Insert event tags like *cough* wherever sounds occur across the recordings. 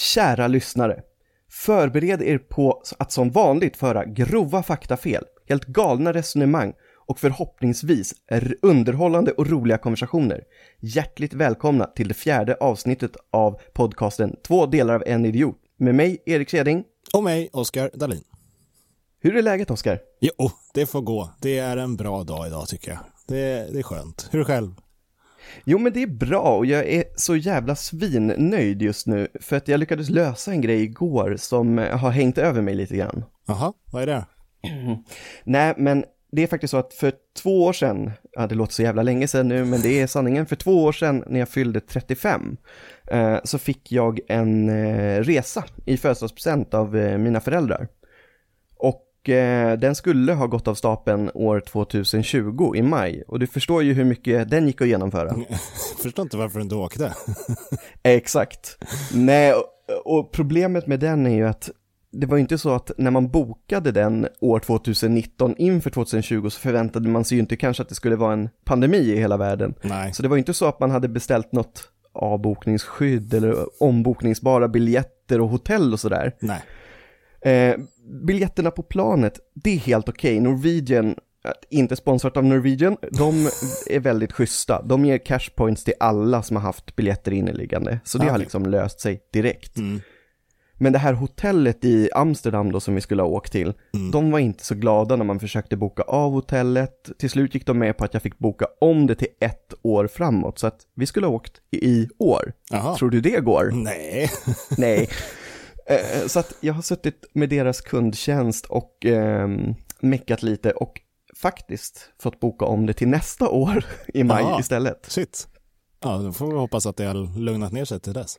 Kära lyssnare. Förbered er på att som vanligt föra grova faktafel, helt galna resonemang och förhoppningsvis underhållande och roliga konversationer. Hjärtligt välkomna till det fjärde avsnittet av podcasten Två delar av en idiot med mig, Erik Seding. Och mig, Oskar Dalin. Hur är läget, Oskar? Jo, det får gå. Det är en bra dag idag tycker jag. Det, det är skönt. Hur själv? Jo, men det är bra och jag är så jävla svinnöjd just nu för att jag lyckades lösa en grej igår som har hängt över mig lite grann. Jaha, vad är det? *clears throat* Nej, men det är faktiskt så att för två år sedan, ja det låter så jävla länge sedan nu, men det är sanningen, för två år sedan när jag fyllde 35 eh, så fick jag en eh, resa i födelsedagspresent av eh, mina föräldrar. Eh, den skulle ha gått av stapeln år 2020 i maj och du förstår ju hur mycket den gick att genomföra. *laughs* förstår inte varför du inte åkte. *laughs* Exakt. Nej, och, och problemet med den är ju att det var ju inte så att när man bokade den år 2019 inför 2020 så förväntade man sig ju inte kanske att det skulle vara en pandemi i hela världen. Nej. Så det var ju inte så att man hade beställt något avbokningsskydd eller ombokningsbara biljetter och hotell och sådär. Nej. Eh, biljetterna på planet, det är helt okej. Okay. Norwegian, inte sponsrat av Norwegian, de *laughs* är väldigt schyssta. De ger cashpoints till alla som har haft biljetter inneliggande. Så det Okay. har liksom löst sig direkt. Mm. Men det här hotellet i Amsterdam då som vi skulle ha åkt till, Mm. de var inte så glada när man försökte boka av hotellet. Till slut gick de med på att jag fick boka om det till ett år framåt, så att vi skulle ha åkt i, år. Jaha. Tror du det går? Nej. Nej. *laughs* Eh, Så att jag har suttit med deras kundtjänst och eh, meckat lite och faktiskt fått boka om det till nästa år *laughs* i maj Jaha. istället. Shit. Ja, då får vi hoppas att det har lugnat ner sig till dess.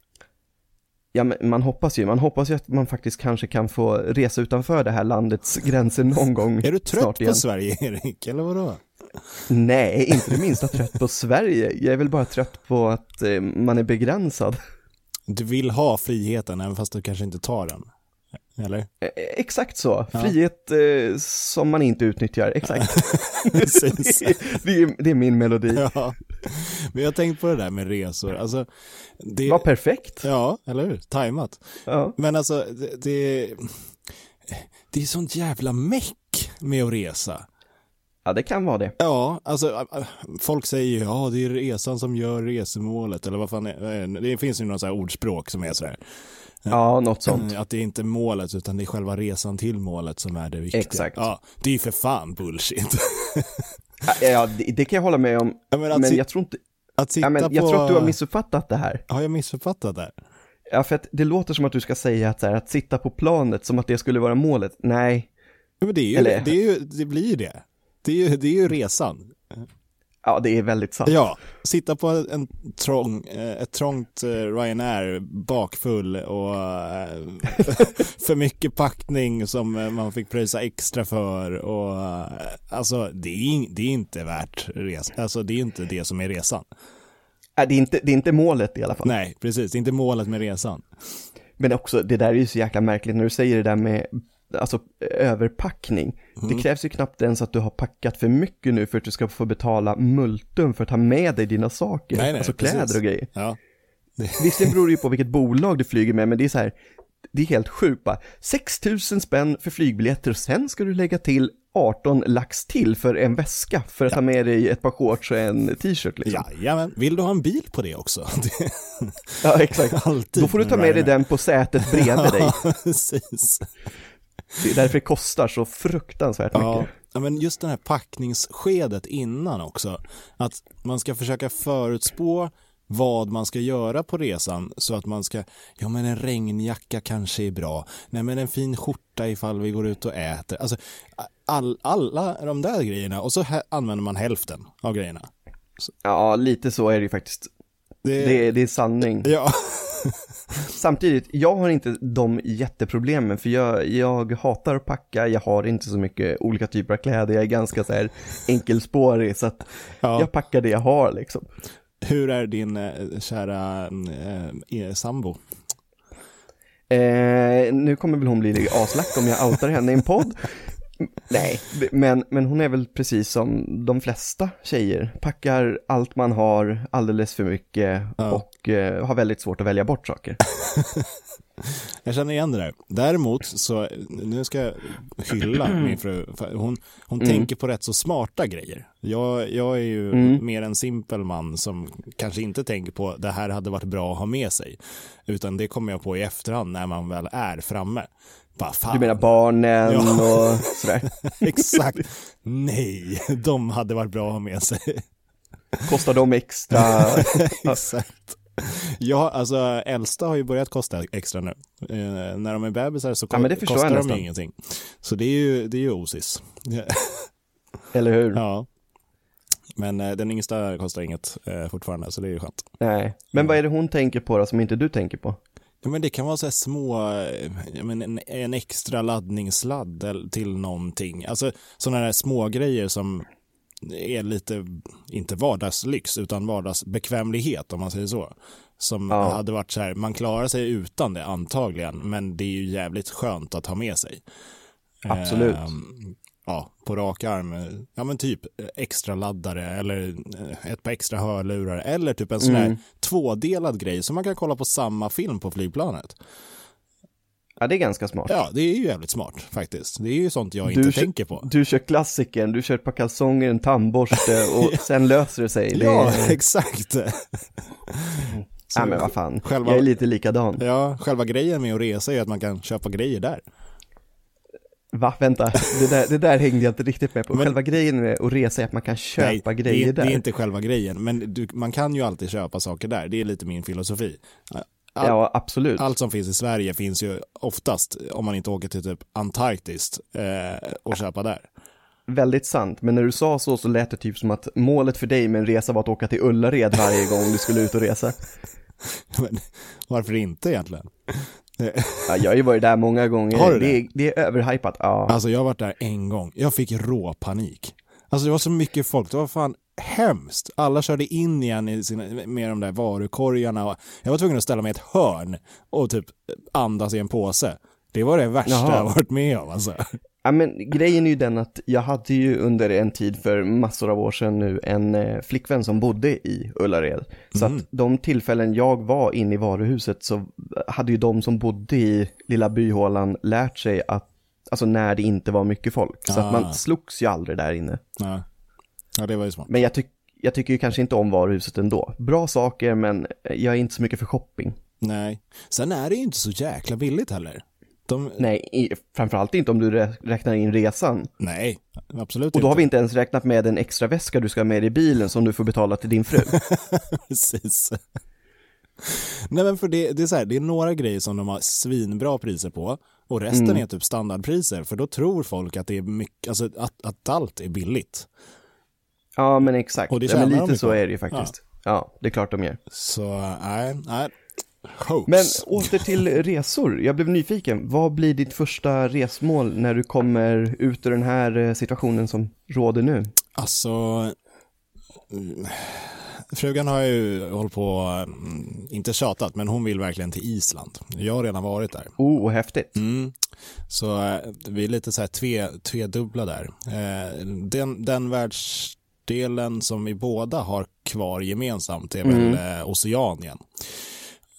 Ja, men man hoppas ju, man hoppas ju att man faktiskt kanske kan få resa utanför det här landets gränser någon gång *laughs* Är du trött på. Sverige, Erik? Eller vadå? Nej, inte det minsta trött på Sverige. Jag är väl bara trött på att eh, man är begränsad. Du vill ha friheten, även fast du kanske inte tar den. Eller? Eh, Exakt så, Ja. frihet eh, som man inte utnyttjar, exakt. *laughs* *laughs* Det, är, det är min melodi. Ja. Men jag har tänkt på det där med resor. Alltså, det... Var perfekt. Ja, eller hur? Tajmat. Ja. Men alltså, det, det, det är sånt jävla meck med att resa. Ja, det kan vara det. Ja, alltså äh, äh, folk säger ju ja det är resan som gör resemålet eller vad fan är, äh, det finns ju några så här ordspråk som är sådär. Ja, något sånt. Att det är inte målet utan det är själva resan till målet som är det viktiga. Exakt. Ja, det är ju för fan bullshit. Ja, det, det kan jag hålla med om. Ja, men Men jag tror inte, Att sitta ja, men jag på... tror att du har missuppfattat det här. Har jag missuppfattat det? Ja, för att det låter som att du ska säga att, så här, att sitta på planet som att det skulle vara målet. Nej, Ja, men det, är ju, Eller- det, är ju, det blir ju det. Det är ju, det är ju resan. ja det är väldigt sant. Ja, sitta på en trång, eh, ett trångt eh, Ryanair bakfull och eh, *laughs* för mycket packning som man fick pröjsa extra för och alltså det är, det är inte värt resan. Alltså det är inte det som är resan. Ja, det, är inte, det är inte målet i alla fall. Nej, precis. Det är inte målet med resan. Men också, det där är ju så jäkla märkligt när du säger det där med alltså överpackning. Mm. Det krävs ju knappt ens att du har packat för mycket nu för att du ska få betala multum för att ta med dig dina saker. Nej, nej, alltså precis. kläder och grejer. Ja. *laughs* Visserligen beror det ju på vilket bolag du flyger med, men det är så här, det är helt sjukt bara. 6 000 spänn för flygbiljetter och sen ska du lägga till 18 lax till för en väska för att ta med dig ett par shorts och en t-shirt liksom. Jajamän. Vill du ha en bil på det också? *laughs* Det, Ja, exakt. *laughs* alltid Då får du ta med dig den på sätet bredvid dig. Ja, precis. Det är därför det kostar så fruktansvärt Ja, mycket. ja, men just det här packningsskedet innan också. Att man ska försöka förutspå vad man ska göra på resan så att man ska, ja men en regnjacka kanske är bra, nej men en fin skjorta ifall vi går ut och äter. Alltså all, alla de där grejerna och så här använder man hälften av grejerna. Ja, lite så är det ju faktiskt. Det, Det, är- det är sanning. Ja, *laughs* Samtidigt, jag har inte de jätteproblemen för jag, jag hatar att packa, jag har inte så mycket olika typer av kläder, jag är ganska så här enkelspårig så att ja. jag packar det jag har liksom. Hur är din eh, kära eh, sambo? Eh, nu kommer väl hon bli aslack om jag outar henne i en podd. Nej, men, men hon är väl precis som de flesta tjejer, packar allt man har alldeles för mycket Ja. och eh, har väldigt svårt att välja bort saker. *laughs* *laughs* Jag känner igen det där. Däremot så, nu ska jag hylla *clears throat* min fru. Hon, hon Mm. tänker på rätt så smarta grejer. Jag, jag är ju Mm. mer en simpel man som kanske inte tänker på det här hade varit bra att ha med sig. Utan det kommer jag på i efterhand när man väl är framme. Bara. Du menar barnen Ja. och *laughs* sådär. Exakt. Nej, de hade varit bra att ha med sig. Kostar de extra? *laughs* Exakt. *laughs* Ja, alltså äldsta har ju börjat kosta extra nu. Eh, när de är bebisar så Ja, ko- förstår kostar de nästan. ju ingenting. Så det är ju, det är ju osis. *laughs* Eller hur? ja. Men eh, den yngsta kostar inget eh, fortfarande, så det är ju skönt. Nej. Men vad är det hon tänker på då som inte du tänker på? Ja, men det kan vara så här små, eh, ja, men en, en extra laddningssladd till någonting. Alltså sådana där små grejer som är lite, inte vardagslyx, utan vardagsbekvämlighet om man säger så. Som Ja. hade varit så här, man klarar sig utan det antagligen, men det är ju jävligt skönt att ha med sig. Absolut. Ehm, ja, på rak arm. eh, Ja men typ eh, extra laddare eller eh, ett par extra hörlurar eller typ en sån här Mm. tvådelad grej som man kan kolla på samma film på flygplanet. Ja, det är ganska smart. Ja, det är ju jävligt smart faktiskt. Det är ju sånt jag Du inte kö- tänker på. Du kör klassikern, du kör ett par kalsonger, en tandborste *laughs* och sen löser det sig. Det Ja, är... exakt. ja, men vad fan. Själva- Jag är lite likadan. Ja, själva grejen med att resa är ju att man kan köpa grejer där. Va, vänta, det där, det där hängde jag inte riktigt med på. Men- Själva grejen med att resa är att man kan köpa Nej, grejer det, där. det är inte själva grejen, men du, man kan ju alltid köpa saker där. Det är lite min filosofi. All, Ja, absolut. Allt som finns i Sverige finns ju oftast, om man inte åker till typ Antarktis, eh, och köpa där. Väldigt sant, men när du sa så så lät det typ som att målet för dig med en resa var att åka till Ullared varje gång du skulle ut och resa. *laughs* Men varför inte egentligen? *laughs* Ja, jag har ju varit där många gånger. Har du det? det? är, det är överhypat, ja. Alltså jag har varit där en gång. Jag fick rå panik. Alltså det var så mycket folk. Det var fan hemskt. Alla körde in igen i sina, med de där varukorgarna. Och jag var tvungen att ställa mig i ett hörn och typ andas i en påse. Det var det värsta Jaha. jag varit med om alltså. Ja, men grejen är ju den att jag hade ju under en tid för massor av år sedan nu en eh, flickvän som bodde i Ullared. Så Mm. att de tillfällen jag var inne i varuhuset så hade ju de som bodde i lilla byhålan lärt sig att, alltså när det inte var mycket folk. Så att Ah. man slogs ju aldrig där inne. Ja, ja det var ju smart. Men jag, tyck, jag tycker ju kanske inte om varuhuset ändå. Bra saker, men jag är inte så mycket för shopping. Nej. Sen är det ju inte så jäkla billigt heller. De, Nej, i, framförallt inte om du rä- räknar in resan. nej, absolut Och då har inte. vi inte ens räknat med en extra väska du ska ha med dig i bilen som du får betala till din fru. *laughs* Precis. Nej men för det, det är så här, det är några grejer som de har svinbra priser på och resten Mm. är typ standardpriser för då tror folk att det är mycket, alltså att, att allt är billigt. Ja, men exakt. Och det ja, men de lite ju så är det ju faktiskt. Ja. det är klart de gör. Så nej, nej. Hoax. Men åter till resor. Jag blev nyfiken. Vad blir ditt första resmål när du kommer ut ur den här eh, situationen som råder nu? Alltså, mm, frugan har ju hållit på, mm, inte tjatat, men hon vill verkligen till Island. Jag har redan varit där. Oh, vad häftigt. Mm. Så eh, vi är lite så här tve, tvedubbla där. Eh, den, den världsdelen som vi båda har kvar gemensamt är väl eh, Oceanien.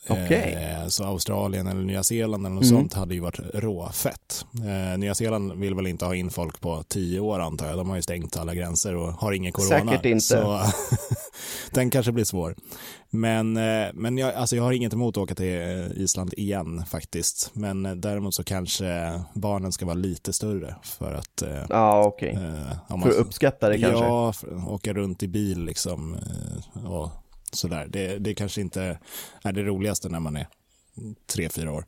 Okej. Eh, så Australien eller Nya Zeeland eller något Mm. sånt hade ju varit råfett. Eh, Nya Zeeland vill väl inte ha in folk på tio år antar jag. De har ju stängt alla gränser och har ingen corona. Säkert inte. Så *laughs* den kanske blir svår. Men, eh, men jag, alltså jag har inget emot att åka till Island igen faktiskt. Men däremot så kanske barnen ska vara lite större för att Ja, okej. eh, om För att uppskatta det kanske? Ja, för åka runt i bil liksom och sådär. Det, det kanske inte är det roligaste när man är tre, fyra år.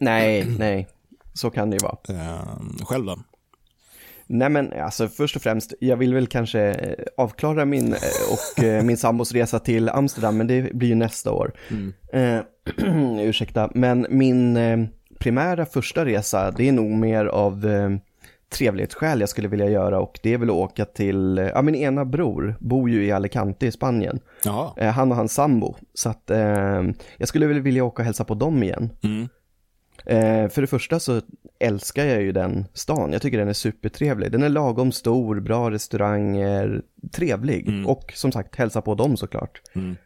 Nej, nej. Så kan det ju vara. Eh, själv då? Nej men alltså först och främst, jag vill väl kanske eh, avklara min eh, och eh, min sambos resa till Amsterdam, men det blir ju nästa år. Eh, *clears throat* ursäkta, men min primära första resa, det är nog mer av trevlighetsskäl jag skulle vilja göra och det är väl att åka till, ja min ena bror bor ju i Alicante i Spanien, Jaha. eh, han och hans sambo, så att eh, jag skulle väl vilja åka och hälsa på dem igen. Mm. Eh, för det första så älskar jag ju den stan. Jag tycker den är supertrevlig. Den är lagom stor, bra restauranger, trevlig. Mm. Och som sagt, hälsa på dem såklart. Mm.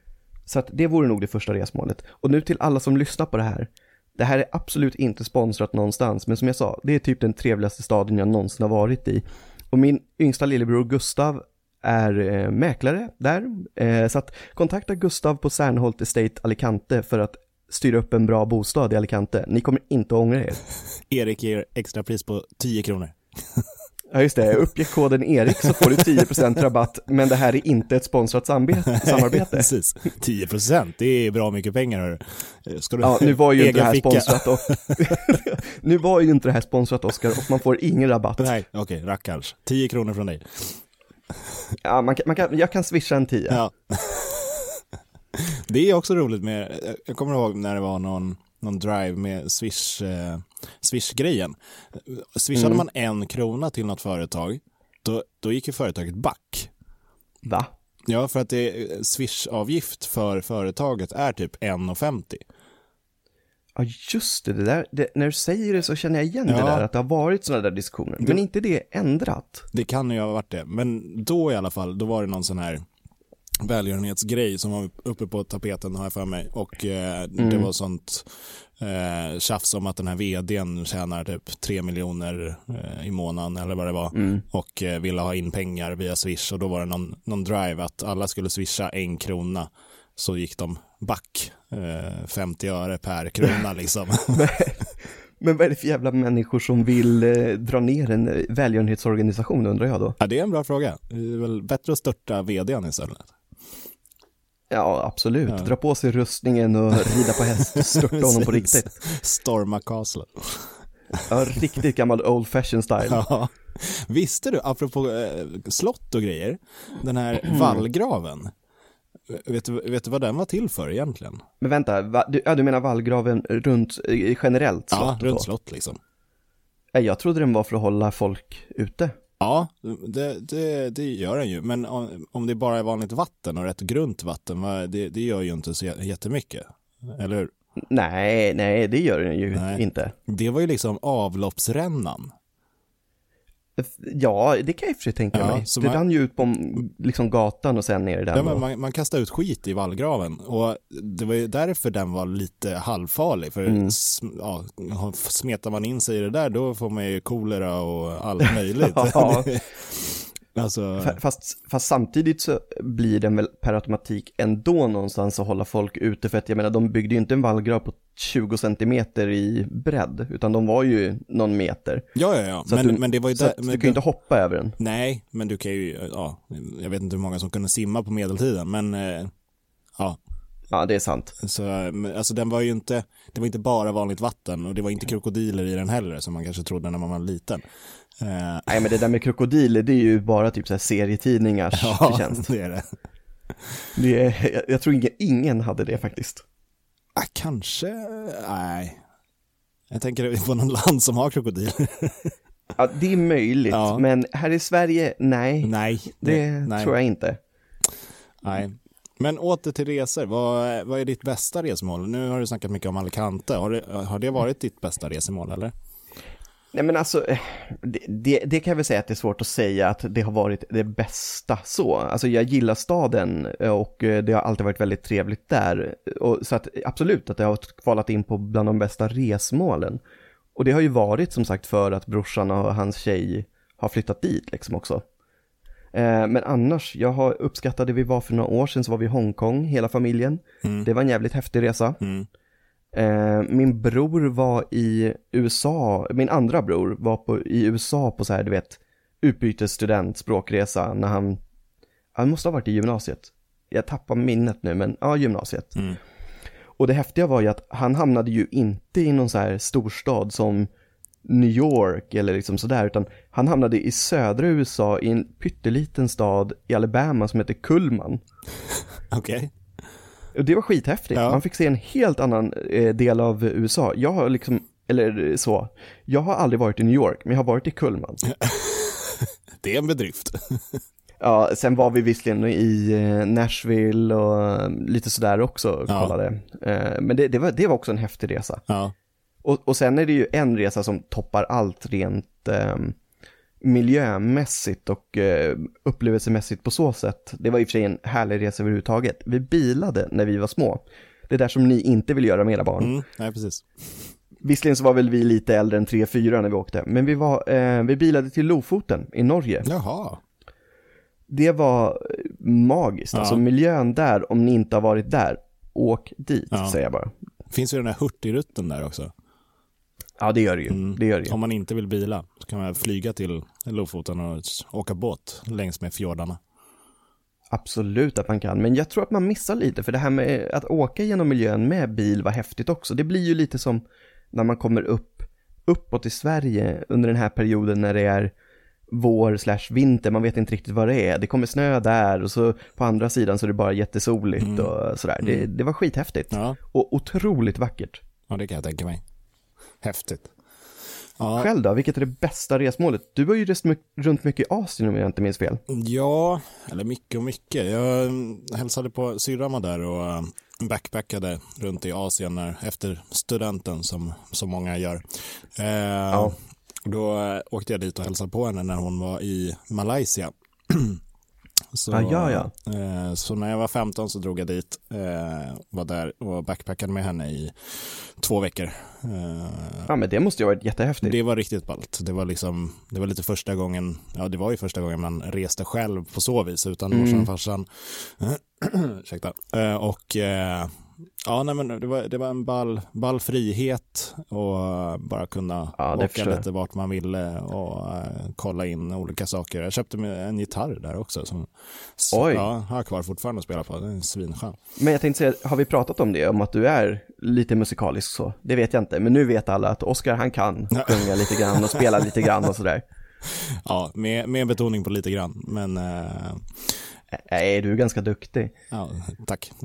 Så att det vore nog det första resmålet. Och nu till alla som lyssnar på det här. Det här är absolut inte sponsrat någonstans, men som jag sa, det är typ den trevligaste staden jag någonsin har varit i. Och min yngsta lillebror Gustav är eh, mäklare där, eh, så att kontakta Gustav på Särnholt Estate Alicante för att styra upp en bra bostad i Alicante. Ni kommer inte att ångra er. *laughs* Erik ger extra pris på 10 kronor. *laughs* Ja just det, uppge koden ERIK så får du 10% rabatt, men det här är inte ett sponsrat samarbete. Precis, 10% det är bra mycket pengar. hörru. Ska du Ja, nu var ju inte det här ficka? sponsrat och *laughs* Nu var ju inte det här sponsrat Oskar och man får ingen rabatt. Nej, okej, rackarns. 10 kronor från dig. Ja, man kan, man kan, jag kan swisha en 10. Ja. *laughs* Det är också roligt med, jag kommer ihåg när det var någon, någon drive med Swish, eh, Swish-grejen. Swishade Mm. man en krona till något företag, då, då gick ju företaget back. Va? Ja, för att det, Swish-avgift för företaget är typ 1,50. Ja just det, det där, det, när du säger det så känner jag igen det Ja. där att det har varit sådana där diskussioner. Men inte det ändrat? Det kan ju ha varit det, men då i alla fall, då var det någon sån här välgörenhetsgrej som var uppe på tapeten har jag för mig och eh, det Mm. var sånt eh, tjafs om att den här vdn tjänar typ 3 miljoner eh, i månaden eller vad det var Mm. och eh, ville ha in pengar via swish och då var det någon, någon drive att alla skulle swisha en krona så gick de back eh, 50 öre per krona liksom. *laughs* Men vad är det för jävla människor som vill eh, dra ner en eh, välgörenhetsorganisation undrar jag då? ja, det är en bra fråga. Det är väl bättre att störta vdn istället. Ja, absolut. Ja. Dra på sig rustningen och rida på häst, *laughs* störta honom på riktigt. Storma Castle. Ja, riktigt gammal old fashion style. Ja. Visste du, apropå eh, slott och grejer, den här Mm. vallgraven, vet du, vet du vad den var till för egentligen? Men vänta, va, du, ja, du menar vallgraven runt eh, generellt slott? ja, och runt slott liksom. Jag trodde den var för att hålla folk ute. Ja, det, det, det gör den ju, men om, det bara är vanligt vatten och rätt grunt vatten, det, det gör ju inte så jättemycket. Eller hur? Nej, nej, det gör den ju Nej. inte. Det var ju liksom avloppsrännan. Ja, det kan jag i och för sig tänka Ja, mig. Det man- rann ju ut på liksom gatan och sen ner i den. Ja, men och- man, man kastade ut skit i vallgraven och det var ju därför den var lite halvfarlig. För Mm. ja, smetar man in sig i det där då får man ju kolera och allt *laughs* möjligt. Ja. *laughs* alltså, Fa- Fast, fast samtidigt så blir den väl per automatik ändå någonstans att hålla folk ute för att jag menar de byggde ju inte en vallgrav på 20 centimeter i bredd utan de var ju någon meter. ja, ja, ja. Så Men, du, men det var ju där, men du kan ju inte hoppa över den. Nej, men du kan ju, ja, jag vet inte hur många som kunde simma på medeltiden, men eh, ja, Ja, det är sant. så, alltså den var ju inte, det var inte bara vanligt vatten och det var inte krokodiler i den heller som man kanske trodde när man var liten. Eh, Nej, men det där med krokodiler, det är ju bara typ så här serietidningars *laughs* ja, förtjänst. det är det. Det är, jag, jag tror ingen, ingen hade det faktiskt. Ah, kanske, nej. Jag tänker på någon land som har krokodiler. *laughs* Ja, det är möjligt, Ja. men här i Sverige, nej, nej, det nej, tror jag inte. Nej. Men åter till resor, vad, vad är ditt bästa resmål? Nu har du snackat mycket om Alicante, har det, har det varit ditt bästa resmål eller? Nej men alltså, eh, det, det, det kan jag väl säga att det är svårt att säga att det har varit det bästa så. Alltså jag gillar staden eh, och eh, det har alltid varit väldigt trevligt där. Och, så att absolut att det har kvalat in på bland de bästa resmålen. Och det har ju varit som sagt för att brorsan och hans tjej har flyttat dit liksom också. Eh, Men annars, jag har uppskattat det vi var för några år sedan så var vi i Hongkong, hela familjen. Mm. Det var en jävligt häftig resa. Mm. Eh, min bror var i USA, min andra bror var på, i USA på så här, du vet, utbytesstudent, språkresa, när han, han måste ha varit i gymnasiet. Jag tappar minnet nu, men ja, gymnasiet. Mm. Och det häftiga var ju att han hamnade ju inte i någon så här storstad som New York eller liksom sådär, utan han hamnade i södra USA i en pytteliten stad i Alabama som heter Kullman. *laughs* Okej. Och det var skithäftigt. Ja. Man fick se en helt annan eh, del av USA. Jag har liksom, eller så, jag har aldrig varit i New York, men jag har varit i Kullman. *laughs* Det är en bedrift. *laughs* Ja, sen var vi visserligen i eh, Nashville och eh, lite sådär också och Ja. kollade. Eh, men det, det, var, det var också en häftig resa. Ja. Och, och sen är det ju en resa som toppar allt rent eh, miljömässigt och eh, upplevelsemässigt på så sätt. Det var i och för sig en härlig resa överhuvudtaget. Vi bilade när vi var små. Det där som ni inte vill göra med era barn. Mm, nej, precis. Visserligen så var väl vi lite äldre än 3-4 när vi åkte, men vi var, eh, vi bilade till Lofoten i Norge. Jaha. Det var eh, magiskt, Ja. alltså miljön där, om ni inte har varit där, åk dit, Ja. säger jag bara. Finns ju den här Hurtigruten där också. Ja, det gör det ju. Mm. Det gör det ju. Om man inte vill bila så kan man flyga till Lofoten och åka båt längs med fjordarna. Absolut att man kan, men jag tror att man missar lite, för det här med att åka genom miljön med bil var häftigt också. Det blir ju lite som när man kommer upp, uppåt i Sverige under den här perioden när det är vår slash vinter, man vet inte riktigt vad det är. Det kommer snö där och så på andra sidan så är det bara jättesoligt Mm. och sådär. Det, det var skithäftigt. Ja, Och otroligt vackert. ja, det kan jag tänka mig. Häftigt. Ja, Själv då, vilket är det bästa resmålet? Du har ju rest runt mycket i Asien om jag inte minns fel. Ja, eller mycket och mycket. Jag hälsade på syrran där och eh, backpackade runt i Asien när, efter studenten som så många gör. Eh, Ja. Då eh, åkte jag dit och hälsade på henne när hon var i Malaysia. *clears throat* Så, Ah, ja, ja. Eh, så när jag var 15 så drog jag dit, eh, var där och backpackade med henne i två veckor. Eh, Ja, men det måste ju ha varit jättehäftigt. det var riktigt ballt. Det var liksom, det var lite första gången, ja det var ju första gången man reste själv på så vis utan Mm. morsan och farsan. *clears throat* Ursäkta. Och ja, nej men det var, det var en ball, ball frihet och bara kunna Ja, det åka lite vart man ville och eh, kolla in olika saker. Jag köpte en gitarr där också som så, ja, har jag kvar fortfarande att spela på. Den är svinskön. Men jag tänkte säga, har vi pratat om det? Om att du är lite musikalisk så? Det vet jag inte, men nu vet alla att Oscar han kan *laughs* sjunga lite grann och spela lite grann och sådär. Ja, med, med betoning på lite grann, men eh, Nej, du är ganska duktig. ja, tack. *laughs*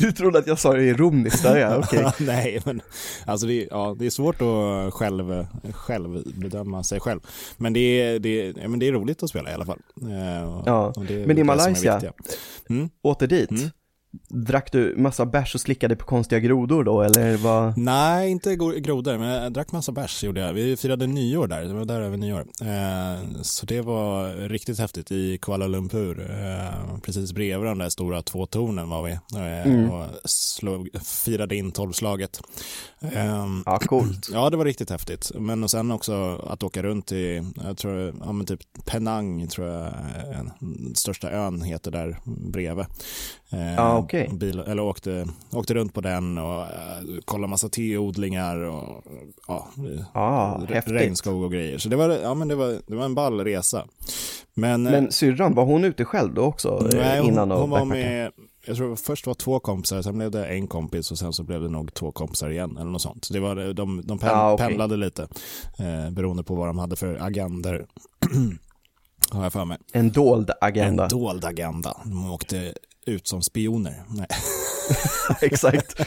Du trodde att jag sa det ironiskt, där *laughs* ja, okej. Ja, Nej, men alltså det, ja, det är svårt att själv, själv bedöma sig själv. Men det är, det, ja, men det är roligt att spela i alla fall. Eh, Ja, det men i Malaysia. Mm. Åter dit. Mm. Drack du massa bärs och slickade på konstiga grodor då, eller vad? Nej, inte gro- grodor, men jag drack massa bärs gjorde jag. Vi firade nyår där, det var där över nyår. Eh, så det var riktigt häftigt i Kuala Lumpur. Eh, precis bredvid de där stora två tornen var vi eh, Mm. och slog, firade in tolvslaget. Eh, Ja, coolt. *clears throat* Ja, det var riktigt häftigt. Men och sen också att åka runt i, jag tror, ja men typ Penang tror jag den största ön heter där bredvid. Eh, Ja, okej. bil, eller åkte, åkte runt på den och eh, kollade massa teodlingar och ja, re- häftigt. regnskog och grejer. Så det var, ja, men det var, det var en ball resa. Men, eh, Men syrran, var hon ute själv då också? eh, Nej, hon, innan och hon var med, jag tror först var två kompisar, sen blev det en kompis och sen så blev det nog två kompisar igen eller något sånt. Så det var, de, de pen, Ah, okej. pendlade lite eh, beroende på vad de hade för agender. *clears throat* Har jag för mig. En dold agenda. En dold agenda. De åkte ut som spioner. Nej. *laughs* Exakt.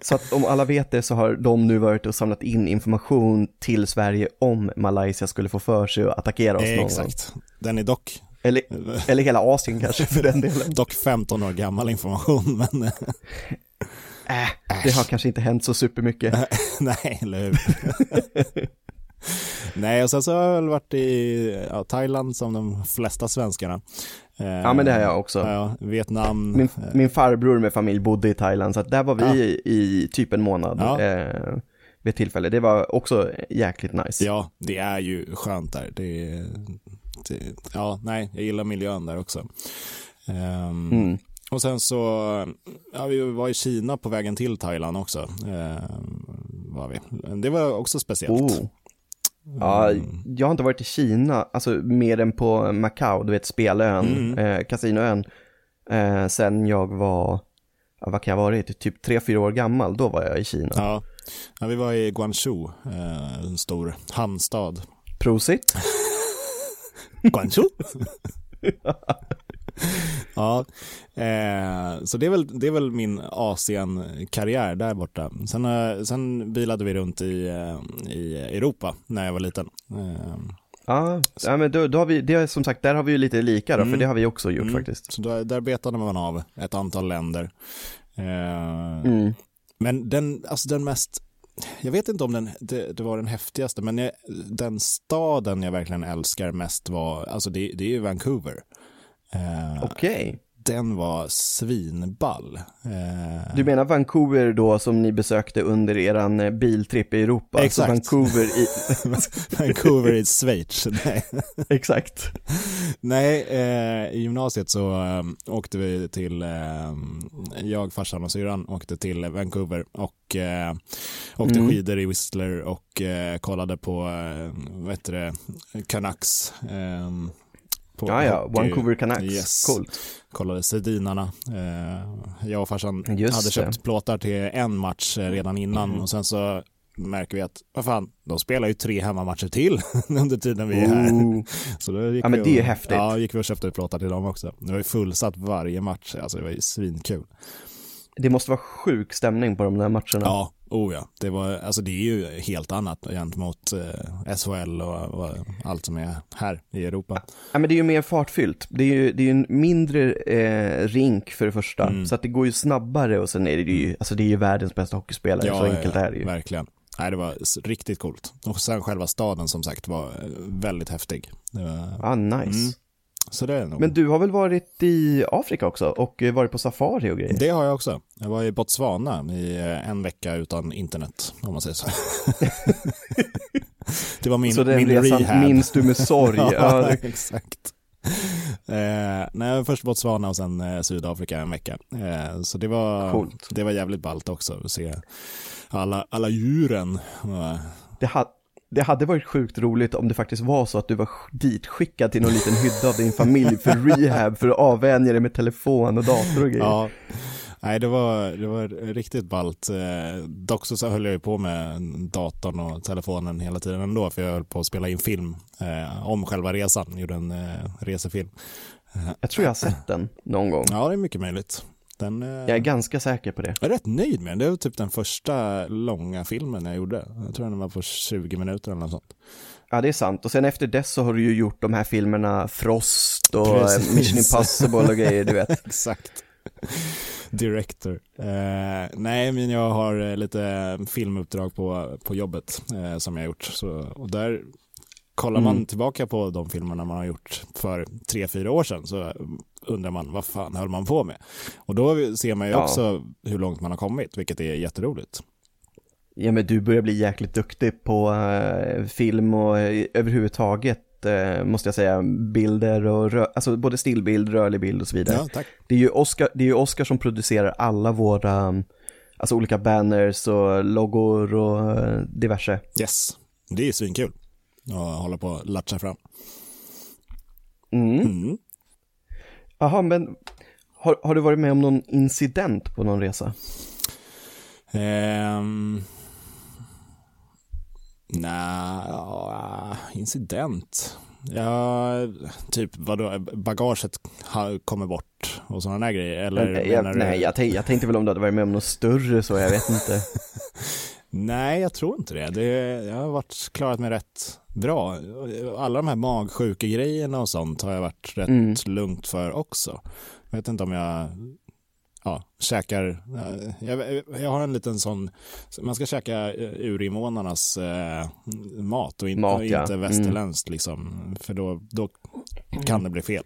Så att om alla vet det så har de nu varit och samlat in information till Sverige om Malaysia skulle få för sig att attackera oss någon gång. Exakt. Den är dock, Eller, eller hela Asien kanske för den delen. *laughs* dock 15 år gammal information, men *laughs* Äh, det har kanske inte hänt så supermycket. nej, eller hur? Nej, och sen så har jag väl varit i ja, Thailand som de flesta svenskarna. Eh, Ja men det har jag också. Ja, Vietnam. Min, min farbror med familj bodde i Thailand så där var vi Ja. i, i typ en månad Ja. eh, vid ett tillfälle. Det var också jäkligt nice. Ja, det är ju skönt där. Det, det, ja, nej, jag gillar miljön där också. Ehm, Mm. Och sen så, ja, vi var i Kina på vägen till Thailand också. Ehm, var vi. Det var också speciellt. Oh. Ja, jag har inte varit i Kina, alltså mer än på Macau, du vet spelön, Mm. eh, kasinoön, eh, sen jag var, vad kan jag ha varit, typ 3-4 år gammal, då var jag i Kina. Ja. ja, vi var i Guangzhou, eh, en stor hamnstad. Prosit! *laughs* Guangzhou? *laughs* *laughs* ja, eh, så det är väl, det är väl min Asien-karriär där borta. Sen, eh, sen bilade vi runt i, eh, i Europa när jag var liten. Eh, Ja, ja men då, då har vi, det är som sagt, där har vi ju lite lika då, för Mm. det har vi också gjort mm, faktiskt. Så där, där betade man av ett antal länder. Eh, Mm. Men den, alltså den mest, jag vet inte om den, det, det var den häftigaste, men jag, den staden jag verkligen älskar mest var, alltså det, det är ju Vancouver. Eh, Okej, den var svinball. Eh, Du menar Vancouver då som ni besökte under eran eh, biltripp i Europa? Exakt. Så Vancouver i... *laughs* Vancouver i Schweiz. *laughs* Nej, Exakt. Nej eh, i gymnasiet så eh, åkte vi till, eh, jag, farsan och syrran åkte till Vancouver och eh, åkte Mm. skidor i Whistler och kollade på, eh, vad heter det, Canucks. På Ja, ja. Vancouver Canucks. Yes. Coolt. kollade Sedinarna. Eh, jag och farsan Just hade det. köpt plåtar till en match eh, redan innan Mm. och sen så märker vi att, vad fan, de spelar ju tre hemmamatcher till *laughs* under tiden vi är här. Ooh. *laughs* Så då gick Ja, men det är ju och, häftigt. Ja, gick vi och köpte plåtar till dem också. Det var ju fullsatt varje match, alltså det var ju svinkul. Det måste vara sjuk stämning på de där matcherna. Ja, oh ja. Det, var, alltså det är ju helt annat gentemot eh, SHL och, och allt som är här i Europa. Ja, men det är ju mer fartfyllt. Det är ju, det är en mindre eh, rink för det första, Mm. så att det går ju snabbare och sen är det ju, alltså det är ju världens bästa hockeyspelare, så enkelt är det ju. verkligen. Nej, det var riktigt coolt. Och sen själva staden som sagt var eh, väldigt häftig. Var, Ah, nice. Mm. Så det är nog. Men du har väl varit i Afrika också och eh, varit på safari och grejer? Det har jag också. Jag var i Botswana i eh, en vecka utan internet, om man säger så. *laughs* det var min, så den min resan rehab. minns du med sorg? *laughs* ja, ja, det- exakt. Eh, nej, först Botswana och sen eh, Sydafrika en vecka. Eh, så det var, Coolt. det var jävligt ballt också att se alla, alla djuren. Det, ha, det hade varit sjukt roligt om det faktiskt var så att du var sk- ditskickad till någon liten hydda av din familj för rehab, för att avvänja dig med telefon och dator och grejer. Ja, nej det var, det var riktigt ballt. Eh, dock så höll jag ju på med datorn och telefonen hela tiden ändå för jag höll på att spela in film eh, om själva resan, gjorde en eh, resefilm. Jag tror jag har sett den någon gång. Ja, det är mycket möjligt. Den, eh, Jag är ganska säker på det. jag är rätt nöjd med den. Det var typ den första långa filmen jag gjorde. Jag tror den var på 20 minuter eller något sånt. Ja, det är sant. Och sen efter dess så har du ju gjort de här filmerna Frost och Precis. eh, Mission Impossible och grejer, du vet. *laughs* Exakt. Director. Eh, nej, men jag har eh, lite filmuppdrag på, på jobbet eh, som jag har gjort. Så, och där kollar man Mm. tillbaka på de filmerna man har gjort för tre, fyra år sedan så undrar man vad fan höll man på med? Och då ser man ju Ja. också hur långt man har kommit, vilket är jätteroligt. Ja, men du börjar bli jäkligt duktig på eh, film och eh, överhuvudtaget, eh, måste jag säga, bilder och alltså både stillbild, rörlig bild och så vidare. Ja, tack. Det är ju Oscar, det är ju Oscar som producerar alla våra, alltså olika banners och loggor och diverse. Yes, det är svinkul att hålla på och latcha fram. Mm. Mm. Men har, har du varit med om någon incident på någon resa? Ehm... Nej, ja, incident. Ja, typ vadå, bagaget kommer bort och sådana där grejer? Eller Men, jag, du- nej, jag, jag tänkte väl om du hade varit med om något större så, jag vet inte. *laughs* Nej, jag tror inte det. det. Jag har varit klarat mig rätt bra. Alla de här magsjuka grejerna och sånt har jag varit rätt Mm. lugnt för också. Jag vet inte om jag ja, käkar, jag, jag har en liten sån, man ska käka eh, urinvånarnas eh, mat och inte, Mat, ja. inte Mm. västerländskt liksom, för då, då kan det bli fel.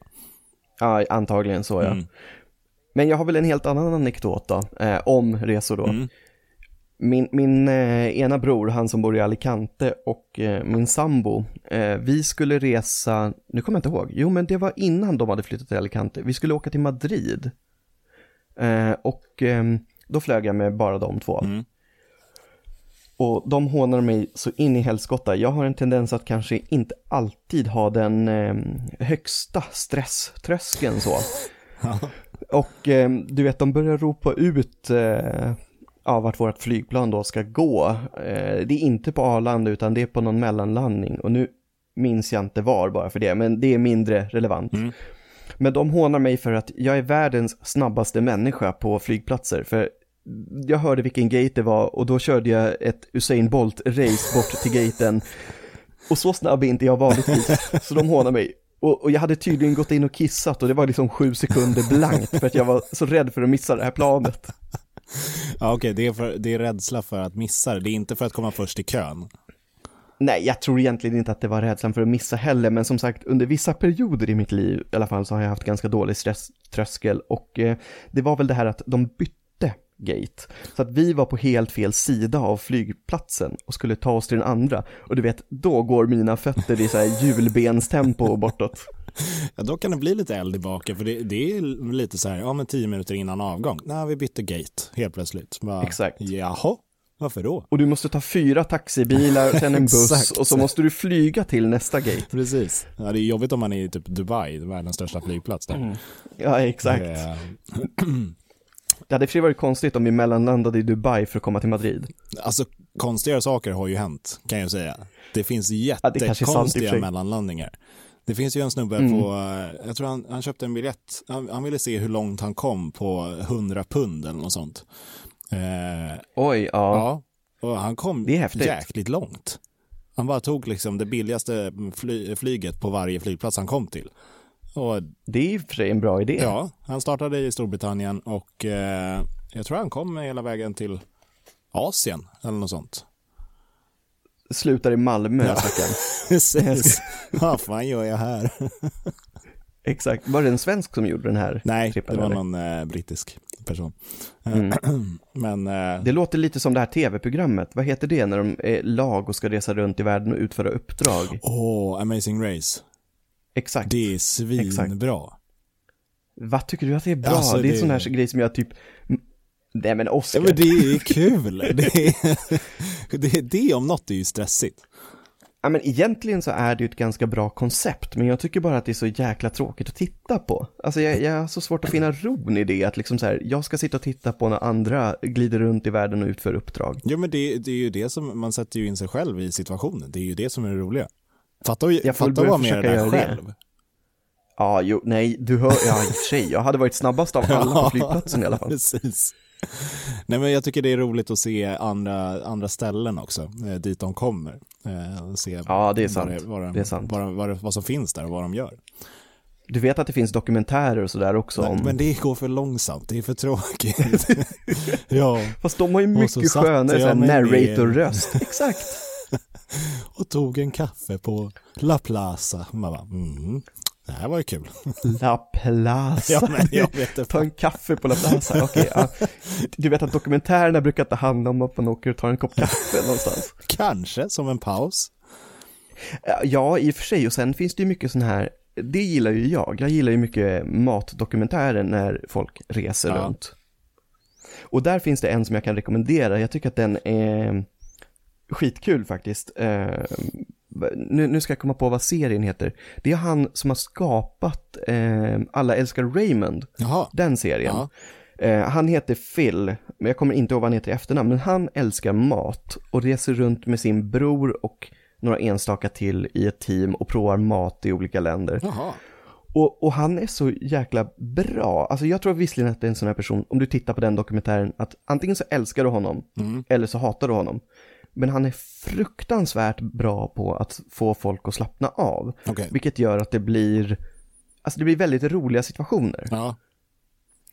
Ja, antagligen så ja. Mm. Men jag har väl en helt annan anekdot då, eh, om resor då. Mm. Min, min eh, ena bror, han som bor i Alicante och eh, min sambo, eh, vi skulle resa, nu kommer jag inte ihåg, jo men det var innan de hade flyttat till Alicante, vi skulle åka till Madrid. Eh, och eh, då flög jag med bara de två. Mm. Och de hånar mig så in i helskotta. Jag har en tendens att kanske inte alltid ha den eh, högsta stresströskeln så. *laughs* Och eh, du vet, de börjar ropa ut eh, ja, vart vårt flygplan då ska gå. Eh, det är inte på Arlanda utan det är på någon mellanlandning. Och nu minns jag inte var bara för det, men det är mindre relevant. Mm. Men de hånar mig för att jag är världens snabbaste människa på flygplatser. För jag hörde vilken gate det var och då körde jag ett Usain Bolt-race bort till gaten. Och så snabb är inte jag vanligtvis, *laughs* så de hånar mig. Och, och jag hade tydligen gått in och kissat och det var liksom sju sekunder blankt för att jag var så rädd för att missa det här planet. *laughs* Ja, okej, det, är för, det är rädsla för att missa det, det är inte för att komma först i kön. Nej, jag tror egentligen inte att det var rädslan för att missa heller, men som sagt under vissa perioder i mitt liv i alla fall så har jag haft ganska dålig stresströskel och eh, det var väl det här att de bytte gate. Så att vi var på helt fel sida av flygplatsen och skulle ta oss till den andra. Och du vet, då går mina fötter i så här hjulbenstempo bortåt. *laughs* Ja, då kan det bli lite eld i baken, för det, det, är lite så här, ja men tio minuter innan avgång, nej vi bytte gate helt plötsligt. Bara, Exakt. Jaha, varför då? Och du måste ta fyra taxibilar, sen en *laughs* buss och så måste du flyga till nästa gate. Precis. Ja, det är jobbigt om man är i typ Dubai, världens största flygplats där. Mm. Ja, exakt. *clears throat* Det hade för sig varit konstigt om vi mellanlandade i Dubai för att komma till Madrid. Alltså konstigare saker har ju hänt, kan jag säga. Det finns jättekonstiga ja, mellanlandningar. Det finns ju en snubbe mm. på, jag tror han, han köpte en biljett, han, han, ville se hur långt han kom på 100 pund eller något sånt. Eh, Oj, ja. ja. Och han kom jäkligt långt. Han bara tog liksom det billigaste fly, flyget på varje flygplats han kom till. Och, det är i och för sig en bra idé. Ja, han startade i Storbritannien och eh, jag tror han kom hela vägen till Asien eller något sånt. Slutar i Malmö, ja. *laughs* Precis. Vad fan gör jag här? *laughs* Exakt. Var det en svensk som gjorde den här Nej, trippen, det var eller? någon eh, brittisk person. Mm. *clears throat* Men, eh... Det låter lite som det här tv-programmet. Vad heter det när de är lag och ska resa runt i världen och utföra uppdrag? Åh, oh, Amazing Race. Exakt. Det är svinbra. Vad tycker du att det är bra? Alltså, det är det... sån här grej som jag typ Nej men Oscar. Ja, men det är kul. det, är, *laughs* det, det om något är ju stressigt. Ja men egentligen så är det ju ett ganska bra koncept, men jag tycker bara att det är så jäkla tråkigt att titta på. Alltså jag, jag har så svårt att finna ron i det, att liksom så här, jag ska sitta och titta på när andra glider runt i världen och utför uppdrag. Ja men det, det är ju det som, man sätter ju in sig själv i situationen, det är ju det som är det roliga. Fatta, att vara med där själv. Det. Ja, jo, nej, du hör, ja i och för sig, jag hade varit snabbast av alla på *laughs* flygplatsen i alla fall. Precis. Nej men jag tycker det är roligt att se andra, andra ställen också, eh, dit de kommer. Eh, se ja, det är sant. Vad, det, vad, det är sant. Vad, vad, vad, som finns där och vad de gör. Du vet att det finns dokumentärer och sådär också men, om... Men det går för långsamt, det är för tråkigt. *laughs* ja. Fast de har ju mycket skönare narrator-röst. Exakt. *laughs* och tog en kaffe på La Plaza. Man bara, mm. Det här var ju kul. *laughs* La Plaza. ja, men jag vet Ta en kaffe på La Plaza. Okej, ja. Du vet att dokumentärerna brukar inte handla om att man åker och tar en kopp kaffe någonstans. *laughs* Kanske som en paus. Ja, i och för sig. Och sen finns det ju mycket sån här, det gillar ju jag. Jag gillar ju mycket matdokumentärer när folk reser ja. runt. Och där finns det en som jag kan rekommendera. Jag tycker att den är skitkul faktiskt. Eh, nu, nu ska jag komma på vad serien heter. Det är han som har skapat eh, Alla älskar Raymond, Jaha. den serien. Eh, han heter Phil, men jag kommer inte ihåg vad han heter i efternamn, men han älskar mat och reser runt med sin bror och några enstaka till i ett team och provar mat i olika länder. Jaha. Och, och, han är så jäkla bra. Alltså jag tror visserligen att det är en sån här person, om du tittar på den dokumentären, att antingen så älskar du honom mm. eller så hatar du honom. Men han är fruktansvärt bra på att få folk att slappna av. Okay. Vilket gör att det blir, alltså det blir väldigt roliga situationer. Ja.